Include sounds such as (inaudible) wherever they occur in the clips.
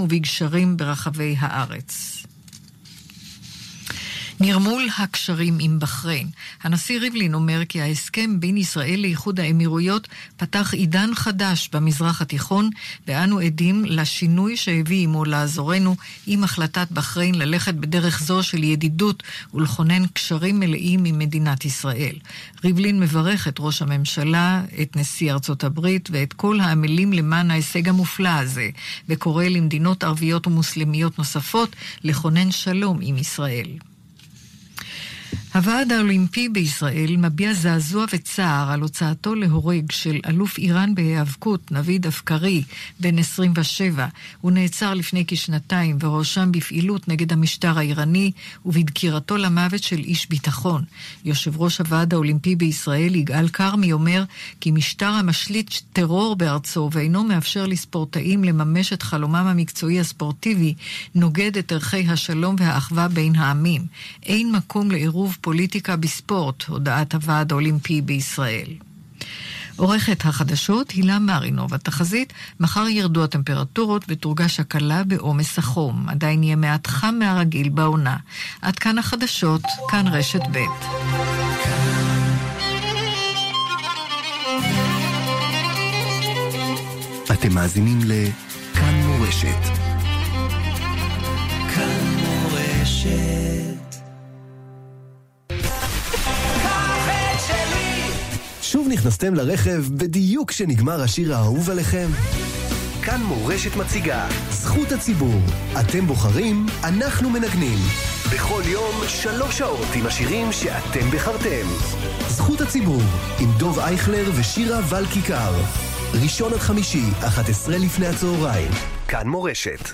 ובגשרים ברחבי הארץ. נרמול הקשרים עם בחריין. הנשיא ריבלין אומר כי ההסכם בין ישראל לאיחוד האמירויות פתח עידן חדש במזרח התיכון, ואנו עדים לשינוי שהביא עמו לעזורנו עם החלטת בחריין ללכת בדרך זו של ידידות ולכונן קשרים מלאים עם מדינת ישראל. ריבלין מברך את ראש הממשלה, את נשיא ארצות הברית ואת כל העמלים למען ההישג המופלא הזה, וקורא למדינות ערביות ומוסלמיות נוספות לכונן שלום עם ישראל. הוועד האולימפי בישראל מביע זעזוע וצער על הוצאתו להורג של אלוף איראן בהיאבקות, נביד אבקרי, בן 27. הוא נעצר לפני כשנתיים והואשם בפעילות נגד המשטר האיראני ובדקירתו למוות של איש ביטחון. יושב ראש הוועד האולימפי בישראל, יגאל כרמי, אומר כי משטר המשליט טרור בארצו ואינו מאפשר לספורטאים לממש את חלומם המקצועי הספורטיבי, נוגד את ערכי השלום והאחווה בין העמים. אין מקום לעירוב פוליטיקה בספורט, הודעת הוועד האולימפי בישראל. עורכת החדשות הילה מרינוב, התחזית, מחר ירדו הטמפרטורות ותורגש הקלה בעומס החום. עדיין יהיה מעט חם מהרגיל בעונה. עד כאן החדשות, כאן רשת ב'. אתם מאזינים לכאן מורשת. כאן שוב נכנסתם לרכב בדיוק כשנגמר השיר האהוב עליכם? כאן מורשת מציגה, זכות הציבור. אתם בוחרים, אנחנו מנגנים. בכל יום, שלוש שעות עם השירים שאתם בחרתם. זכות הציבור, עם דוב אייכלר ושירה ול כיכר. ראשון עד חמישי, 11 לפני הצהריים. כאן מורשת.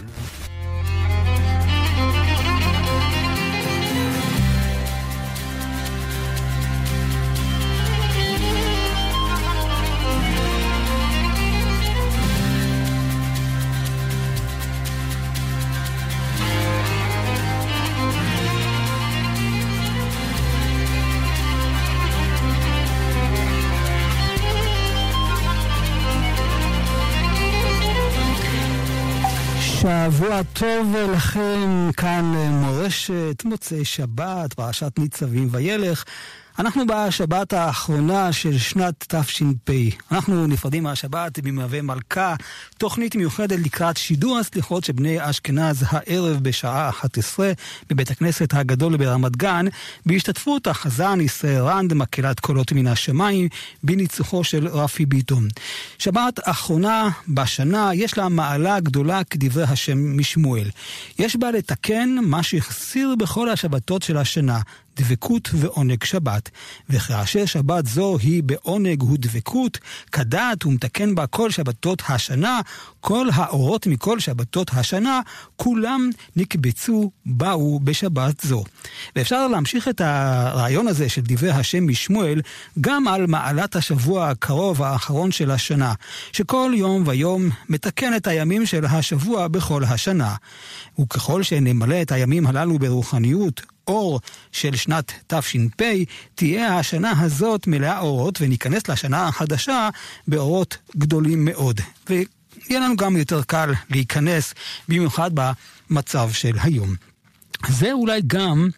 שבוע טוב לכם, כאן מורשת, מוצאי שבת, פרשת ניצבים וילך. אנחנו בשבת האחרונה של שנת תש"פ. אנחנו נפרדים מהשבת במהווה מלכה, תוכנית מיוחדת לקראת שידור הסליחות של בני אשכנז הערב בשעה 11 בבית הכנסת הגדול ברמת גן, בהשתתפות החזן ישראל רנד, מקהלת קולות מן השמיים, בניצוחו של רפי ביטון. שבת אחרונה בשנה, יש לה מעלה גדולה כדברי השם משמואל. יש בה לתקן מה שהחסיר בכל השבתות של השנה. דבקות ועונג שבת, וכאשר שבת זו היא בעונג ודבקות, כדעת ומתקן בה כל שבתות השנה, כל האורות מכל שבתות השנה, כולם נקבצו, באו בשבת זו. ואפשר להמשיך את הרעיון הזה של דברי השם משמואל, גם על מעלת השבוע הקרוב האחרון של השנה, שכל יום ויום מתקן את הימים של השבוע בכל השנה. וככל שנמלא את הימים הללו ברוחניות, אור של שנת תש"פ, תהיה השנה הזאת מלאה אורות, וניכנס לשנה החדשה באורות גדולים מאוד. ויהיה לנו גם יותר קל להיכנס, במיוחד במצב של היום. זה אולי גם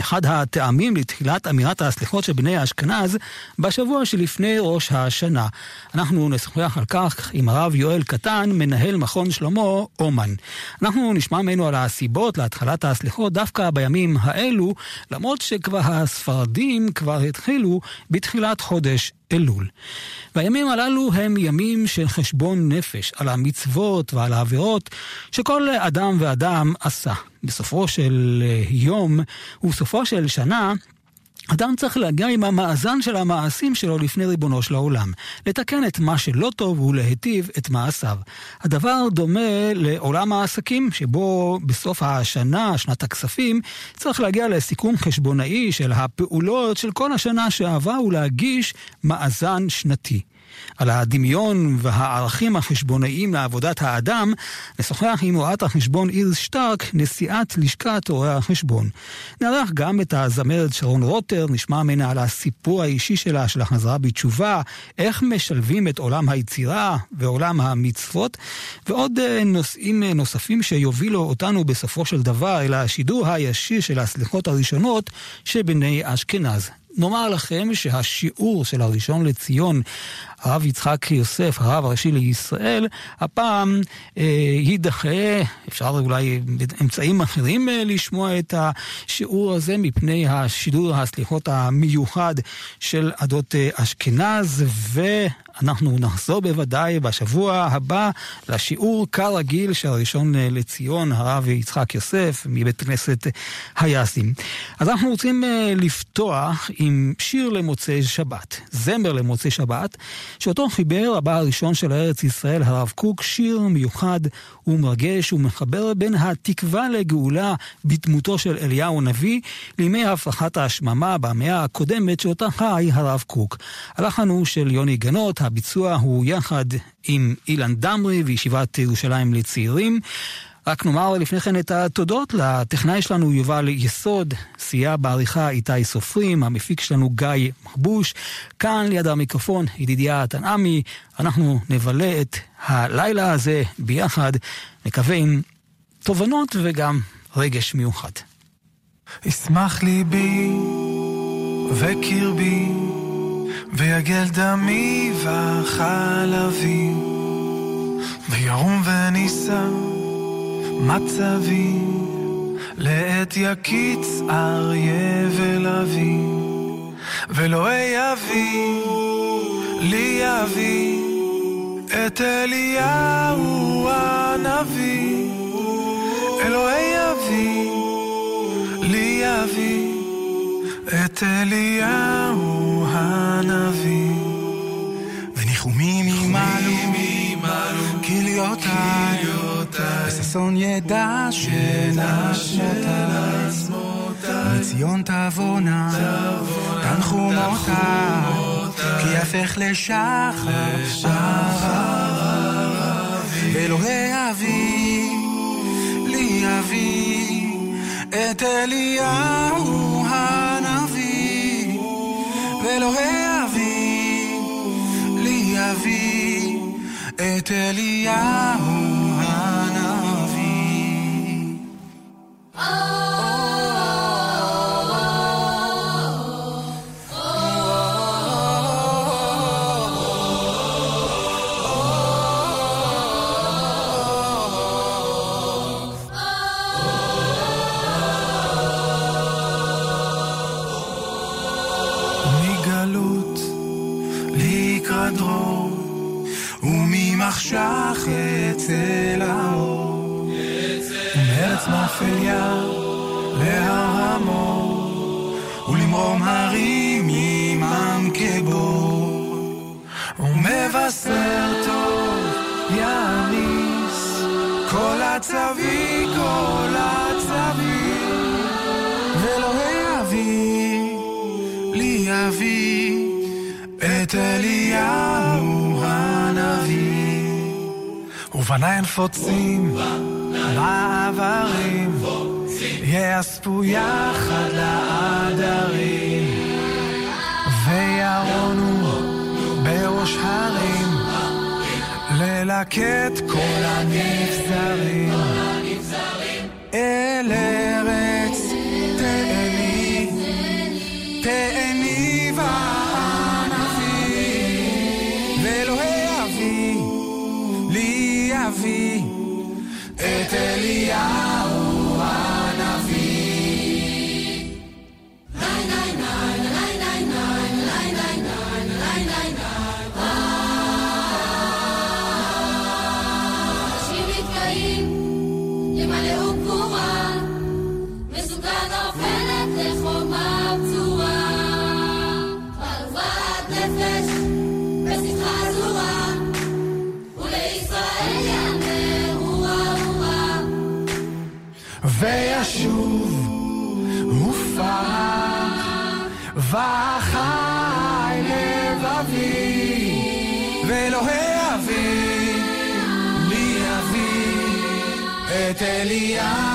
אחד הטעמים לתחילת אמירת הסליחות של בני האשכנז בשבוע שלפני ראש השנה. אנחנו נשוחח על כך עם הרב יואל קטן, מנהל מכון שלמה אומן. אנחנו נשמע ממנו על הסיבות להתחלת הסליחות דווקא בימים האלו, למרות שכבר הספרדים כבר התחילו בתחילת חודש אלול. והימים הללו הם ימים של חשבון נפש על המצוות ועל העבירות שכל אדם ואדם עשה. בסופו של יום ובסופו של שנה אדם צריך להגיע עם המאזן של המעשים שלו לפני ריבונו של העולם. לתקן את מה שלא טוב ולהיטיב את מעשיו. הדבר דומה לעולם העסקים, שבו בסוף השנה, שנת הכספים, צריך להגיע לסיכום חשבונאי של הפעולות של כל השנה שעברה ולהגיש מאזן שנתי. על הדמיון והערכים החשבונאיים לעבודת האדם, נשוחח עם רואת החשבון איריס שטרק, נשיאת לשכת רואי החשבון. נערך גם את הזמרת שרון רוטר, נשמע ממנה על הסיפור האישי שלה, של החזרה בתשובה, איך משלבים את עולם היצירה ועולם המצוות, ועוד אה, נושאים אה, נוספים שיובילו אותנו בסופו של דבר אל השידור הישיר של הסליחות הראשונות שבני אשכנז. נאמר לכם שהשיעור של הראשון לציון, הרב יצחק יוסף, הרב הראשי לישראל, הפעם אה, יידחה, אפשר אולי באמצעים אחרים אה, לשמוע את השיעור הזה מפני השידור הסליחות המיוחד של עדות אה, אשכנז, ואנחנו נחזור בוודאי בשבוע הבא לשיעור כרגיל של הראשון אה, לציון, הרב יצחק יוסף, מבית כנסת היאסים. אז אנחנו רוצים אה, לפתוח עם שיר למוצאי שבת, זמר למוצאי שבת, שאותו חיבר הבא הראשון של ארץ ישראל, הרב קוק, שיר מיוחד ומרגש ומחבר בין התקווה לגאולה בדמותו של אליהו הנביא לימי הפרחת ההשממה במאה הקודמת שאותה חי הרב קוק. הלחן הוא של יוני גנות, הביצוע הוא יחד עם אילן דמרי וישיבת ירושלים לצעירים. רק נאמר לפני כן את התודות לטכנאי שלנו יובל יסוד, סייע בעריכה איתי סופרים, המפיק שלנו גיא מחבוש, כאן ליד המיקרופון ידידיה תנעמי, אנחנו נבלה את הלילה הזה ביחד, נקווה עם תובנות וגם רגש מיוחד. ישמח ליבי וקרבי ויגל דמי וחלבי וירום ונישא מצבי לעת יקיץ אריה ולוי ולא יביא לי יביא את אליהו הנביא. אלוהי יביא לי יביא את אליהו הנביא. וניחומי ממעלו כליותיי וששון ידע שנשמותיי מציון תבואנה תנחומותיי כי יהפך לשחר. ואלוהי אבי לי אבי את אליהו ואלוהי אבי לי אבי את אליהו ובניי נפוצים מעברים, יאספו יחד לעדרים, וירונו בראש הרים, ללקט כל הנבזרים, אל ארץ אליהו ישוב ופרח וחי לבבי ואלוהי אבי לי אבי את אליהו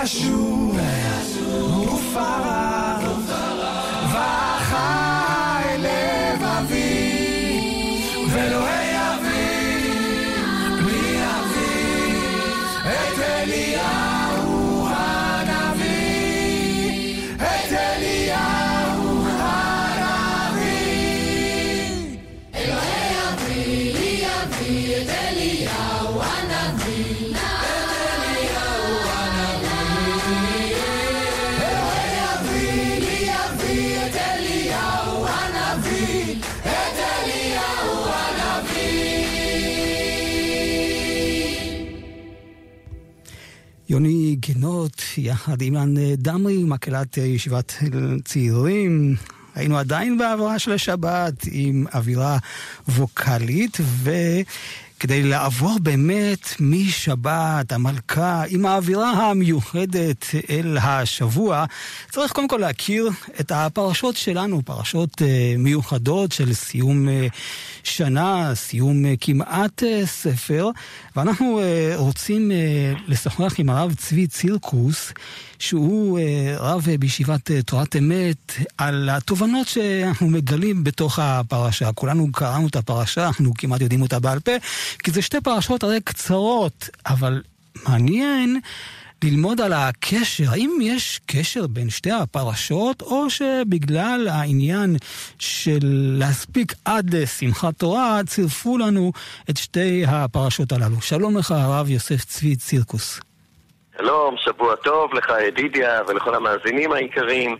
וישוב ופרח וחי יוני גינות, יחד עם דמרי, מקהלת ישיבת צעירים. היינו עדיין בהעברה של השבת עם אווירה ווקאלית, וכדי לעבור באמת משבת, המלכה, עם האווירה המיוחדת אל השבוע, צריך קודם כל להכיר את הפרשות שלנו, פרשות אה, מיוחדות של סיום אה, שנה, סיום אה, כמעט ספר, ואנחנו רוצים לשוחח עם הרב צבי צירקוס, שהוא רב בישיבת תורת אמת, על התובנות שאנחנו מגלים בתוך הפרשה. כולנו קראנו את הפרשה, אנחנו כמעט יודעים אותה בעל פה, כי זה שתי פרשות הרי קצרות, אבל מעניין ללמוד על הקשר, האם יש קשר בין שתי הפרשות, או שבגלל העניין של להספיק עד שמחת תורה, צירפו לנו את שתי הפרשות הללו. שלום לך, הרב יוסף צבי צירקוס. שלום, שבוע טוב לך ידידיה ולכל המאזינים היקרים.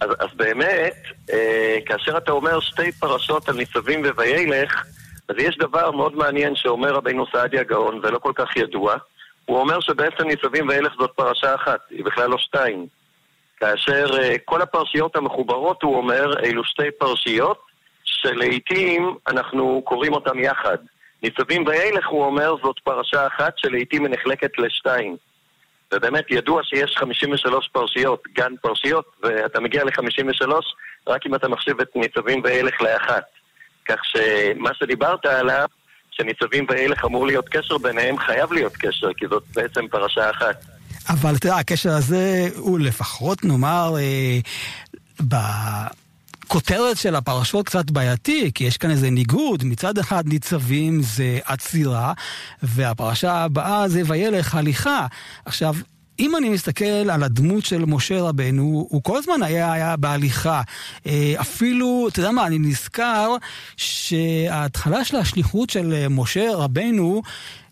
אז, אז באמת, אה, כאשר אתה אומר שתי פרשות על ניצבים ווילך, אז יש דבר מאוד מעניין שאומר רבינו סעדיה גאון, ולא כל כך ידוע. הוא אומר שבעצם ניצבים וילך זאת פרשה אחת, היא בכלל לא שתיים. כאשר אה, כל הפרשיות המחוברות, הוא אומר, אלו שתי פרשיות, שלעיתים אנחנו קוראים אותן יחד. ניצבים וילך, הוא אומר, זאת פרשה אחת שלעיתים היא נחלקת לשתיים. ובאמת ידוע שיש 53 פרשיות, גן פרשיות, ואתה מגיע ל-53 רק אם אתה מחשיב את ניצבים וילך לאחת. כך שמה שדיברת עליו, שניצבים וילך אמור להיות קשר ביניהם, חייב להיות קשר, כי זאת בעצם פרשה אחת. אבל אתה יודע, הקשר הזה הוא לפחות, נאמר, אה, בכותרת של הפרשות קצת בעייתי, כי יש כאן איזה ניגוד. מצד אחד ניצבים זה עצירה, והפרשה הבאה זה וילך הליכה. עכשיו, אם אני מסתכל על הדמות של משה רבנו, הוא כל הזמן היה, היה בהליכה. אה, אפילו, אתה יודע מה, אני נזכר שההתחלה של השליחות של משה רבנו,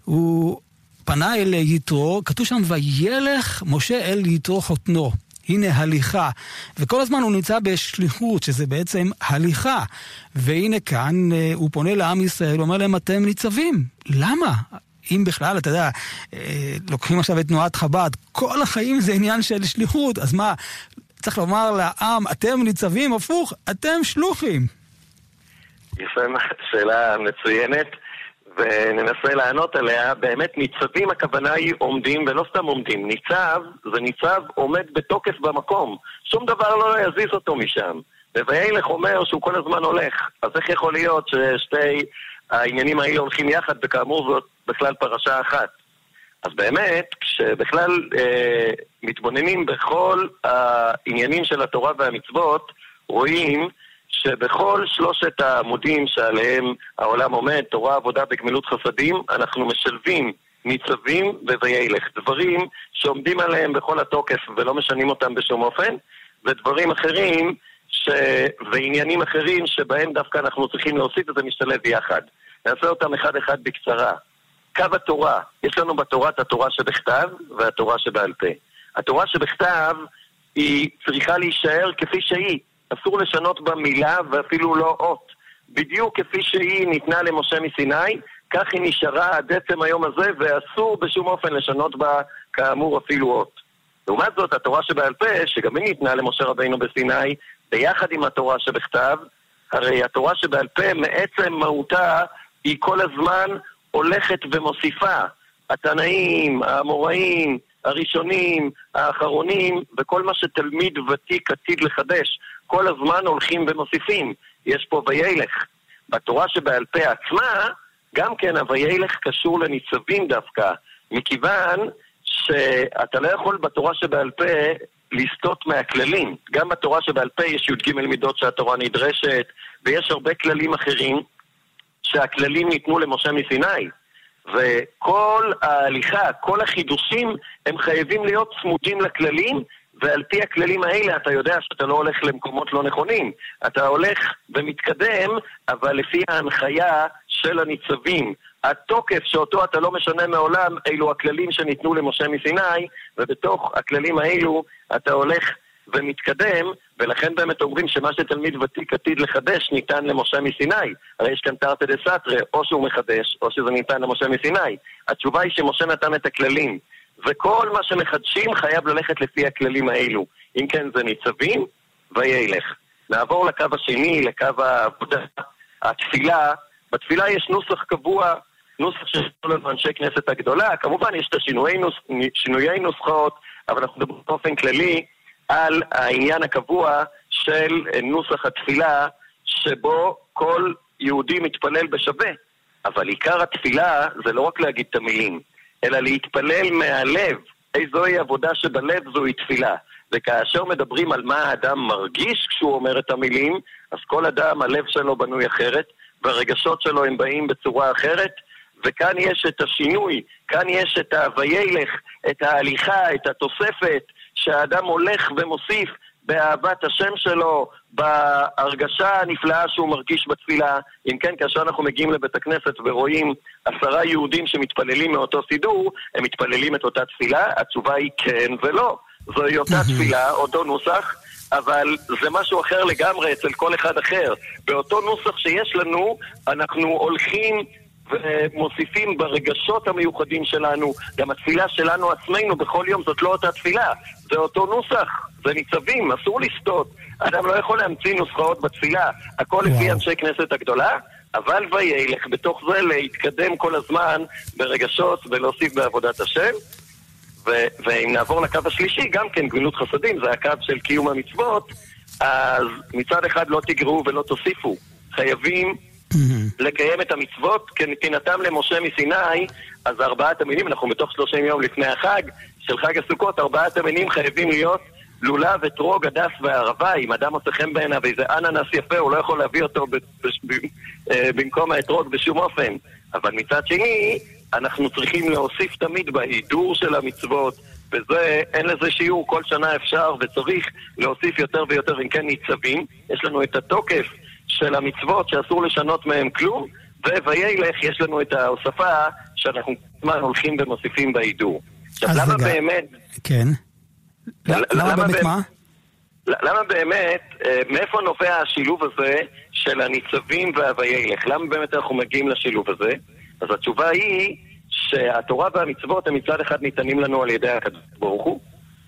הוא פנה אל יתרו, כתוב שם, וילך משה אל יתרו חותנו. הנה הליכה. וכל הזמן הוא נמצא בשליחות, שזה בעצם הליכה. והנה כאן אה, הוא פונה לעם ישראל, אומר להם, אתם ניצבים. למה? אם בכלל, אתה יודע, אה, לוקחים עכשיו את תנועת חב"ד, כל החיים זה עניין של שליחות, אז מה, צריך לומר לעם, אתם ניצבים, הפוך, אתם שלוחים. יפה, שאלה מצוינת, וננסה לענות עליה. באמת, ניצבים הכוונה היא עומדים, ולא סתם עומדים. ניצב, זה ניצב עומד בתוקף במקום. שום דבר לא יזיז אותו משם. ווילך אומר שהוא כל הזמן הולך. אז איך יכול להיות ששתי העניינים האלה הולכים יחד, וכאמור זאת בכלל פרשה אחת? אז באמת, כשבכלל אה, מתבוננים בכל העניינים של התורה והמצוות, רואים שבכל שלושת העמודים שעליהם העולם עומד, תורה, עבודה וגמילות חסדים, אנחנו משלבים ניצבים ווילך. דברים שעומדים עליהם בכל התוקף ולא משנים אותם בשום אופן, ודברים אחרים ש... ועניינים אחרים שבהם דווקא אנחנו צריכים להוסיף את זה משתלב יחד. נעשה אותם אחד-אחד בקצרה. קו התורה, יש לנו בתורה את התורה שבכתב והתורה שבעל פה. התורה שבכתב היא צריכה להישאר כפי שהיא, אסור לשנות בה מילה ואפילו לא אות. בדיוק כפי שהיא ניתנה למשה מסיני, כך היא נשארה עד עצם היום הזה, ואסור בשום אופן לשנות בה כאמור אפילו אות. לעומת זאת, התורה שבעל פה, שגם היא ניתנה למשה רבינו בסיני, ביחד עם התורה שבכתב, הרי התורה שבעל פה, מעצם מהותה, היא כל הזמן הולכת ומוסיפה. התנאים, האמוראים, הראשונים, האחרונים, וכל מה שתלמיד ותיק עתיד לחדש, כל הזמן הולכים ומוסיפים. יש פה וילך. בתורה שבעל פה עצמה, גם כן הוילך קשור לניצבים דווקא, מכיוון שאתה לא יכול בתורה שבעל פה לסטות מהכללים. גם בתורה שבעל פה יש י"ג מידות שהתורה נדרשת, ויש הרבה כללים אחרים שהכללים ניתנו למשה מסיני. וכל ההליכה, כל החידושים, הם חייבים להיות צמודים לכללים, ועל פי הכללים האלה אתה יודע שאתה לא הולך למקומות לא נכונים. אתה הולך ומתקדם, אבל לפי ההנחיה של הניצבים. התוקף שאותו אתה לא משנה מעולם, אלו הכללים שניתנו למשה מסיני, ובתוך הכללים האלו אתה הולך ומתקדם, ולכן באמת אומרים שמה שתלמיד ותיק עתיד לחדש ניתן למשה מסיני. הרי יש כאן תרתי דה סתרי, או שהוא מחדש, או שזה ניתן למשה מסיני. התשובה היא שמשה נתן את הכללים, וכל מה שמחדשים חייב ללכת לפי הכללים האלו. אם כן, זה ניצבים, וילך. נעבור לקו השני, לקו העבודה, התפילה. בתפילה יש נוסח קבוע, נוסח שיש לנו אנשי כנסת הגדולה. כמובן, יש את השינויי נוס, שינויי נוסחאות, אבל אנחנו מדברים באופן כללי על העניין הקבוע של נוסח התפילה, שבו כל יהודי מתפלל בשווה. אבל עיקר התפילה זה לא רק להגיד את המילים, אלא להתפלל מהלב. איזוהי עבודה שבלב זוהי תפילה. וכאשר מדברים על מה האדם מרגיש כשהוא אומר את המילים, אז כל אדם, הלב שלו בנוי אחרת, והרגשות שלו הם באים בצורה אחרת, וכאן יש את השינוי, כאן יש את ה"וילך", את ההליכה, את התוספת, שהאדם הולך ומוסיף באהבת השם שלו, בהרגשה הנפלאה שהוא מרגיש בתפילה. אם כן, כאשר אנחנו מגיעים לבית הכנסת ורואים עשרה יהודים שמתפללים מאותו סידור, הם מתפללים את אותה תפילה? התשובה היא כן ולא. זוהי אותה (laughs) תפילה, אותו נוסח, אבל זה משהו אחר לגמרי אצל כל אחד אחר. באותו נוסח שיש לנו, אנחנו הולכים ומוסיפים ברגשות המיוחדים שלנו, גם התפילה שלנו עצמנו בכל יום זאת לא אותה תפילה, זה אותו נוסח, זה ניצבים, אסור לסטות. אדם לא יכול להמציא נוסחאות בתפילה, הכל לפי אנשי כנסת הגדולה, אבל וילך בתוך זה להתקדם כל הזמן ברגשות ולהוסיף בעבודת השם. ו- ואם נעבור לקו השלישי, גם כן גמילות חסדים, זה הקו של קיום המצוות, אז מצד אחד לא תגרעו ולא תוסיפו. חייבים לקיים את המצוות כנתינתם למשה מסיני, אז ארבעת המינים, אנחנו בתוך שלושים יום לפני החג של חג הסוכות, ארבעת המינים חייבים להיות לולב, אתרוג, הדס וערבה. אם אדם מוצא חן בעיניו איזה אננס יפה, הוא לא יכול להביא אותו אה, במקום האתרוג בשום אופן. אבל מצד שני, אנחנו צריכים להוסיף תמיד בהידור של המצוות, וזה, אין לזה שיעור, כל שנה אפשר וצריך להוסיף יותר ויותר, אם כן ניצבים. יש לנו את התוקף של המצוות שאסור לשנות מהם כלום, ווילך יש לנו את ההוספה שאנחנו זמן הולכים ומוסיפים בהידור. עכשיו, למה רגע. באמת... כן. ל- למה באמת מה? למה באמת, אה, מאיפה נובע השילוב הזה של הניצבים והוילך? למה באמת אנחנו מגיעים לשילוב הזה? אז התשובה היא שהתורה והמצוות הם מצד אחד ניתנים לנו על ידי הקדוש ברוך הוא,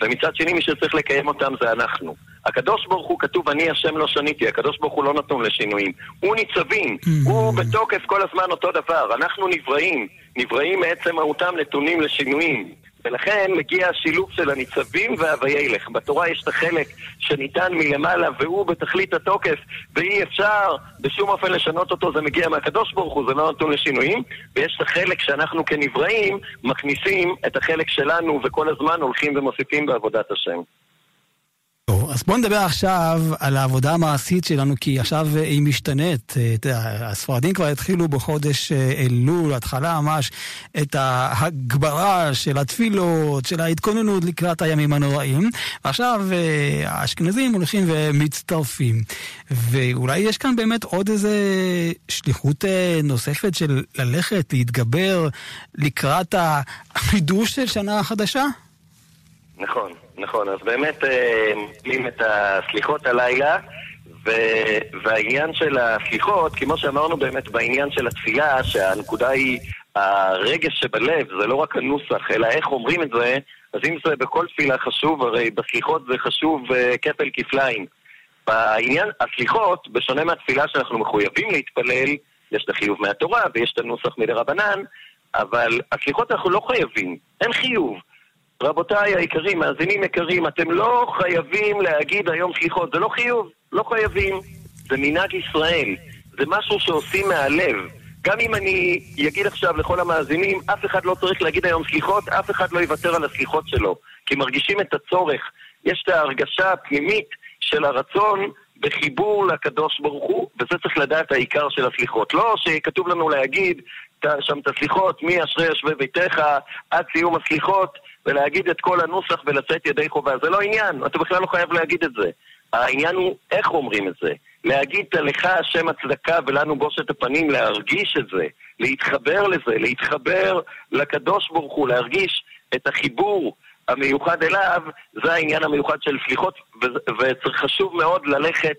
ומצד שני מי שצריך לקיים אותם זה אנחנו. הקדוש ברוך הוא כתוב אני השם לא שניתי, הקדוש ברוך הוא לא נתון לשינויים. הוא ניצבים, הוא בתוקף כל הזמן אותו דבר, אנחנו נבראים, נבראים מעצם מהותם נתונים לשינויים. ולכן מגיע השילוב של הניצבים והוילך. בתורה יש את החלק שניתן מלמעלה והוא בתכלית התוקף ואי אפשר בשום אופן לשנות אותו, זה מגיע מהקדוש ברוך הוא, זה לא נתון לשינויים. ויש את החלק שאנחנו כנבראים מכניסים את החלק שלנו וכל הזמן הולכים ומוסיפים בעבודת השם. טוב, אז בואו נדבר עכשיו על העבודה המעשית שלנו, כי עכשיו אה, היא משתנית. אה, הספרדים כבר התחילו בחודש אה, אלול, התחלה ממש, את ההגברה של התפילות, של ההתכוננות לקראת הימים הנוראים, ועכשיו אה, האשכנזים הולכים ומצטרפים. ואולי יש כאן באמת עוד איזה שליחות נוספת של ללכת, להתגבר לקראת החידוש של שנה חדשה? נכון, נכון. אז באמת אה, מקבלים את הסליחות הלילה, ו... והעניין של הסליחות, כמו שאמרנו באמת בעניין של התפילה, שהנקודה היא הרגש שבלב, זה לא רק הנוסח, אלא איך אומרים את זה, אז אם זה בכל תפילה חשוב, הרי בסליחות זה חשוב אה, כפל כפליים. בעניין, הסליחות, בשונה מהתפילה שאנחנו מחויבים להתפלל, יש את החיוב מהתורה ויש את הנוסח מדרבנן, אבל הסליחות אנחנו לא חייבים, אין חיוב. רבותיי היקרים, מאזינים יקרים, אתם לא חייבים להגיד היום סליחות, זה לא חיוב, לא חייבים. זה מנהג ישראל, זה משהו שעושים מהלב. גם אם אני אגיד עכשיו לכל המאזינים, אף אחד לא צריך להגיד היום סליחות, אף אחד לא יוותר על הסליחות שלו. כי מרגישים את הצורך. יש את ההרגשה הפנימית של הרצון בחיבור לקדוש ברוך הוא, וזה צריך לדעת העיקר של הסליחות. לא שכתוב לנו להגיד שם את הסליחות, מי אשרי יושבי ביתך עד סיום הסליחות, ולהגיד את כל הנוסח ולצאת ידי חובה. זה לא עניין, אתה בכלל לא חייב להגיד את זה. העניין הוא איך אומרים את זה. להגיד לך השם הצדקה ולנו בושת הפנים, להרגיש את זה, להתחבר לזה, להתחבר לקדוש ברוך הוא, להרגיש את החיבור המיוחד אליו, זה העניין המיוחד של סליחות, וצריך חשוב מאוד ללכת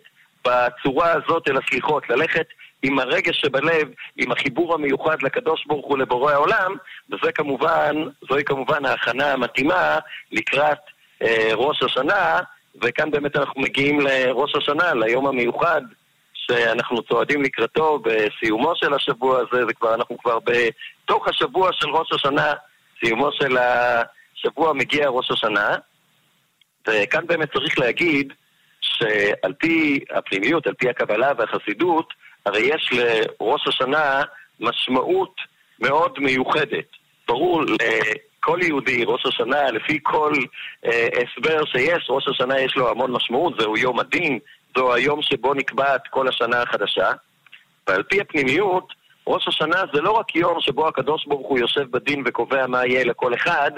בצורה הזאת אל הסליחות, ללכת עם הרגש שבלב, עם החיבור המיוחד לקדוש ברוך הוא לבורא העולם, וזה כמובן, זוהי כמובן ההכנה המתאימה לקראת אה, ראש השנה, וכאן באמת אנחנו מגיעים לראש השנה, ליום המיוחד שאנחנו צועדים לקראתו בסיומו של השבוע הזה, וכבר אנחנו כבר בתוך השבוע של ראש השנה, סיומו של השבוע מגיע ראש השנה, וכאן באמת צריך להגיד שעל פי הפנימיות, על פי הקבלה והחסידות, הרי יש לראש השנה משמעות מאוד מיוחדת. ברור לכל יהודי, ראש השנה, לפי כל אה, הסבר שיש, ראש השנה יש לו המון משמעות, זהו יום הדין, זהו היום שבו נקבעת כל השנה החדשה. ועל פי הפנימיות, ראש השנה זה לא רק יום שבו הקדוש ברוך הוא יושב בדין וקובע מה יהיה לכל אחד,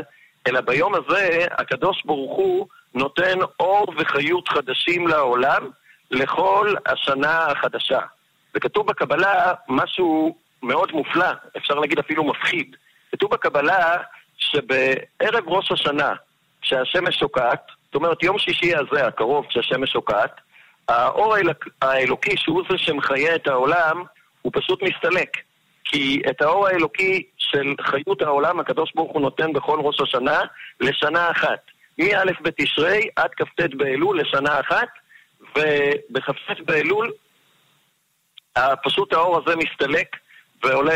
אלא ביום הזה הקדוש ברוך הוא נותן אור וחיות חדשים לעולם לכל השנה החדשה. וכתוב בקבלה משהו מאוד מופלא, אפשר להגיד אפילו מפחיד. כתוב בקבלה שבערב ראש השנה, כשהשמש שוקעת, זאת אומרת יום שישי הזה, הקרוב, כשהשמש שוקעת, האור האלוקי, שהוא זה שמחיה את העולם, הוא פשוט מסתלק. כי את האור האלוקי של חיות העולם, הקדוש ברוך הוא נותן בכל ראש השנה לשנה אחת. מא' בתשרי עד כ"ט באלול לשנה אחת, ובכ"ט באלול פשוט האור הזה מסתלק ועולה,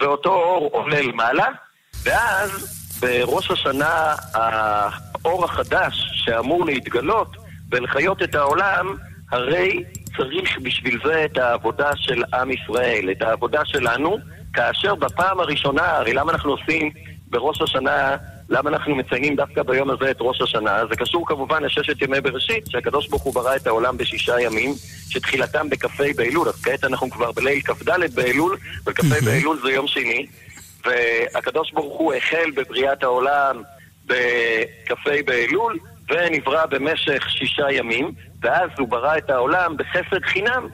ואותו אור עולה למעלה, ואז בראש השנה האור החדש שאמור להתגלות ולחיות את העולם, הרי צריך בשביל זה את העבודה של עם ישראל, את העבודה שלנו, כאשר בפעם הראשונה, הרי למה אנחנו עושים בראש השנה למה אנחנו מציינים דווקא ביום הזה את ראש השנה? זה קשור כמובן לששת ימי בראשית, שהקדוש ברוך הוא ברא את העולם בשישה ימים, שתחילתם בכ"ה באלול, אז כעת אנחנו כבר בליל כ"ד באלול, וכ"ה באלול זה יום שני, והקדוש ברוך הוא החל בבריאת העולם בכ"ה באלול, ונברא במשך שישה ימים, ואז הוא ברא את העולם בחסד חינם.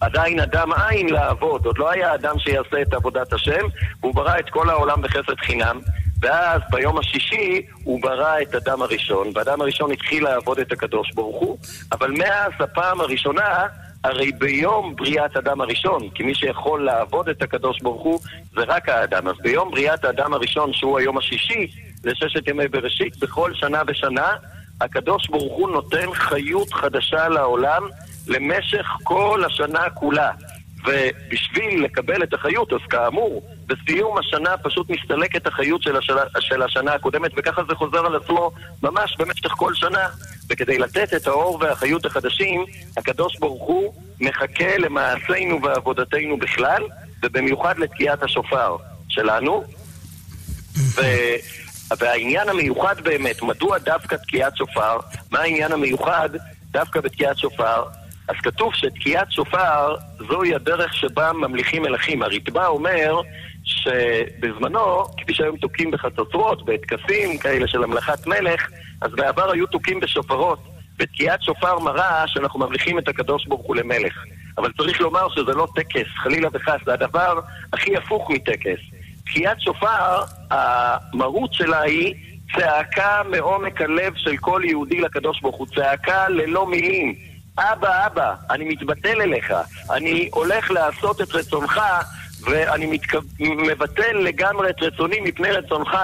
עדיין אדם אין לעבוד, עוד לא היה אדם שיעשה את עבודת השם, והוא ברא את כל העולם בחסד חינם. ואז ביום השישי הוא ברא את אדם הראשון, ואדם הראשון התחיל לעבוד את הקדוש ברוך הוא, אבל מאז הפעם הראשונה, הרי ביום בריאת אדם הראשון, כי מי שיכול לעבוד את הקדוש ברוך הוא זה רק האדם, אז ביום בריאת האדם הראשון, שהוא היום השישי, לששת ימי בראשית, בכל שנה ושנה, הקדוש ברוך הוא נותן חיות חדשה לעולם למשך כל השנה כולה. ובשביל לקבל את החיות, אז כאמור, בסיום השנה פשוט מסתלקת החיות של השנה, של השנה הקודמת, וככה זה חוזר על עצמו ממש במשך כל שנה. וכדי לתת את האור והחיות החדשים, הקדוש ברוך הוא מחכה למעשינו ועבודתנו בכלל, ובמיוחד לתקיעת השופר שלנו. ו... והעניין המיוחד באמת, מדוע דווקא תקיעת שופר? מה העניין המיוחד דווקא בתקיעת שופר? אז כתוב שתקיעת שופר זוהי הדרך שבה ממליכים מלכים. הרתב"א אומר שבזמנו, כפי שהיום תוקעים בחצוצרות, בטקסים כאלה של המלכת מלך, אז בעבר היו תוקעים בשופרות. ותקיעת שופר מראה שאנחנו ממליכים את הקדוש ברוך הוא למלך. אבל צריך לומר שזה לא טקס, חלילה וחס, זה הדבר הכי הפוך מטקס. תקיעת שופר, המהות שלה היא צעקה מעומק הלב של כל יהודי לקדוש ברוך הוא, צעקה ללא מילים. אבא, אבא, אני מתבטל אליך, אני הולך לעשות את רצונך ואני מתכו... מבטל לגמרי את רצוני מפני רצונך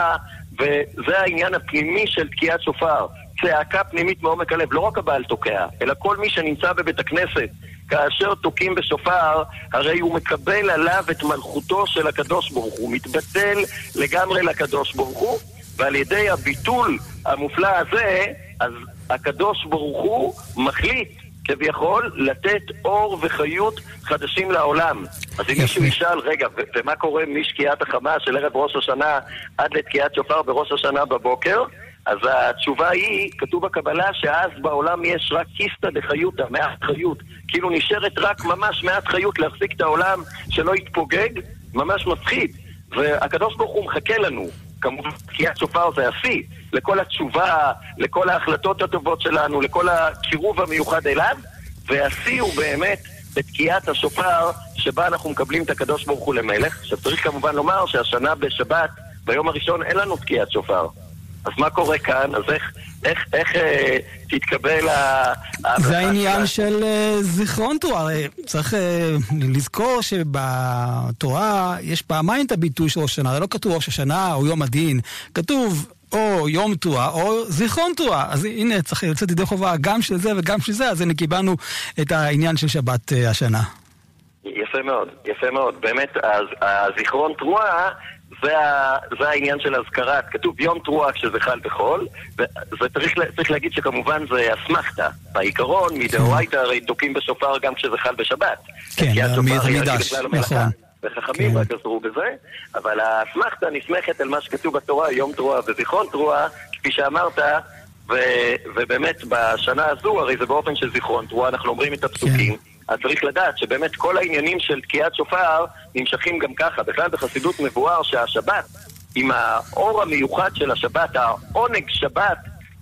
וזה העניין הפנימי של תקיעת שופר. צעקה פנימית מעומק הלב, לא רק הבעל תוקע, אלא כל מי שנמצא בבית הכנסת. כאשר תוקעים בשופר, הרי הוא מקבל עליו את מלכותו של הקדוש ברוך הוא, מתבטל לגמרי לקדוש ברוך הוא, ועל ידי הביטול המופלא הזה, אז הקדוש ברוך הוא מחליט כביכול לתת אור וחיות חדשים לעולם. אז אם מישהו ישאל, רגע, ו- ומה קורה משקיעת החמה של ערב ראש השנה עד לתקיעת שופר בראש השנה בבוקר? אז התשובה היא, כתוב בקבלה שאז בעולם יש רק כיסתא דחיותא, מעט חיות. כאילו נשארת רק ממש מעט חיות להחזיק את העולם שלא יתפוגג, ממש מפחיד. והקדוש ברוך הוא מחכה לנו. כמובן, תקיעת שופר זה השיא, לכל התשובה, לכל ההחלטות הטובות שלנו, לכל הקירוב המיוחד אליו, והשיא הוא באמת בתקיעת השופר, שבה אנחנו מקבלים את הקדוש ברוך הוא למלך. עכשיו צריך כמובן לומר שהשנה בשבת, ביום הראשון אין לנו תקיעת שופר. אז מה קורה כאן? אז איך, איך, איך אה, תתקבל ה... זה העניין? של אה, זיכרון תורה. הרי צריך אה, לזכור שבתורה יש פעמיים את הביטוי של ראש השנה. הרי לא כתוב ראש השנה או יום הדין, כתוב או יום תרועה או זיכרון תרועה. אז הנה, צריך לצאת ידי חובה גם של זה וגם של זה, אז הנה קיבלנו את העניין של שבת אה, השנה. יפה מאוד, יפה מאוד. באמת, אז, הזיכרון תרועה זה, ה, זה העניין של אזכרת. כתוב יום תרועה כשזה חל בחול, וצריך לה- צריך להגיד שכמובן זה אסמכתה. בעיקרון, מדאורייתא הרי תוקעים בשופר גם כשזה חל בשבת. כן, מידש, לא. נכון. וחכמים כן. רק עזרו בזה, אבל האסמכתה נסמכת על מה שכתוב בתורה, יום תרועה וזיכרון תרועה, כפי שאמרת, ו, ובאמת בשנה הזו, הרי זה באופן של זיכרון תרועה, אנחנו אומרים את הפסוקים. אז צריך לדעת שבאמת כל העניינים של תקיעת שופר נמשכים גם ככה. בכלל בחסידות מבואר שהשבת, עם האור המיוחד של השבת, העונג שבת,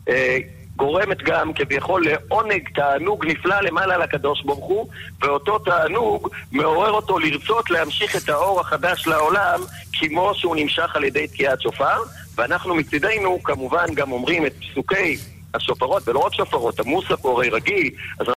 אה, גורמת גם כביכול לעונג תענוג נפלא למעלה לקדוש ברוך הוא, ואותו תענוג מעורר אותו לרצות להמשיך את האור החדש לעולם, כמו שהוא נמשך על ידי תקיעת שופר, ואנחנו מצידנו כמובן גם אומרים את פסוקי השופרות, ולא רק שופרות, המוסף הרי רגיל, אז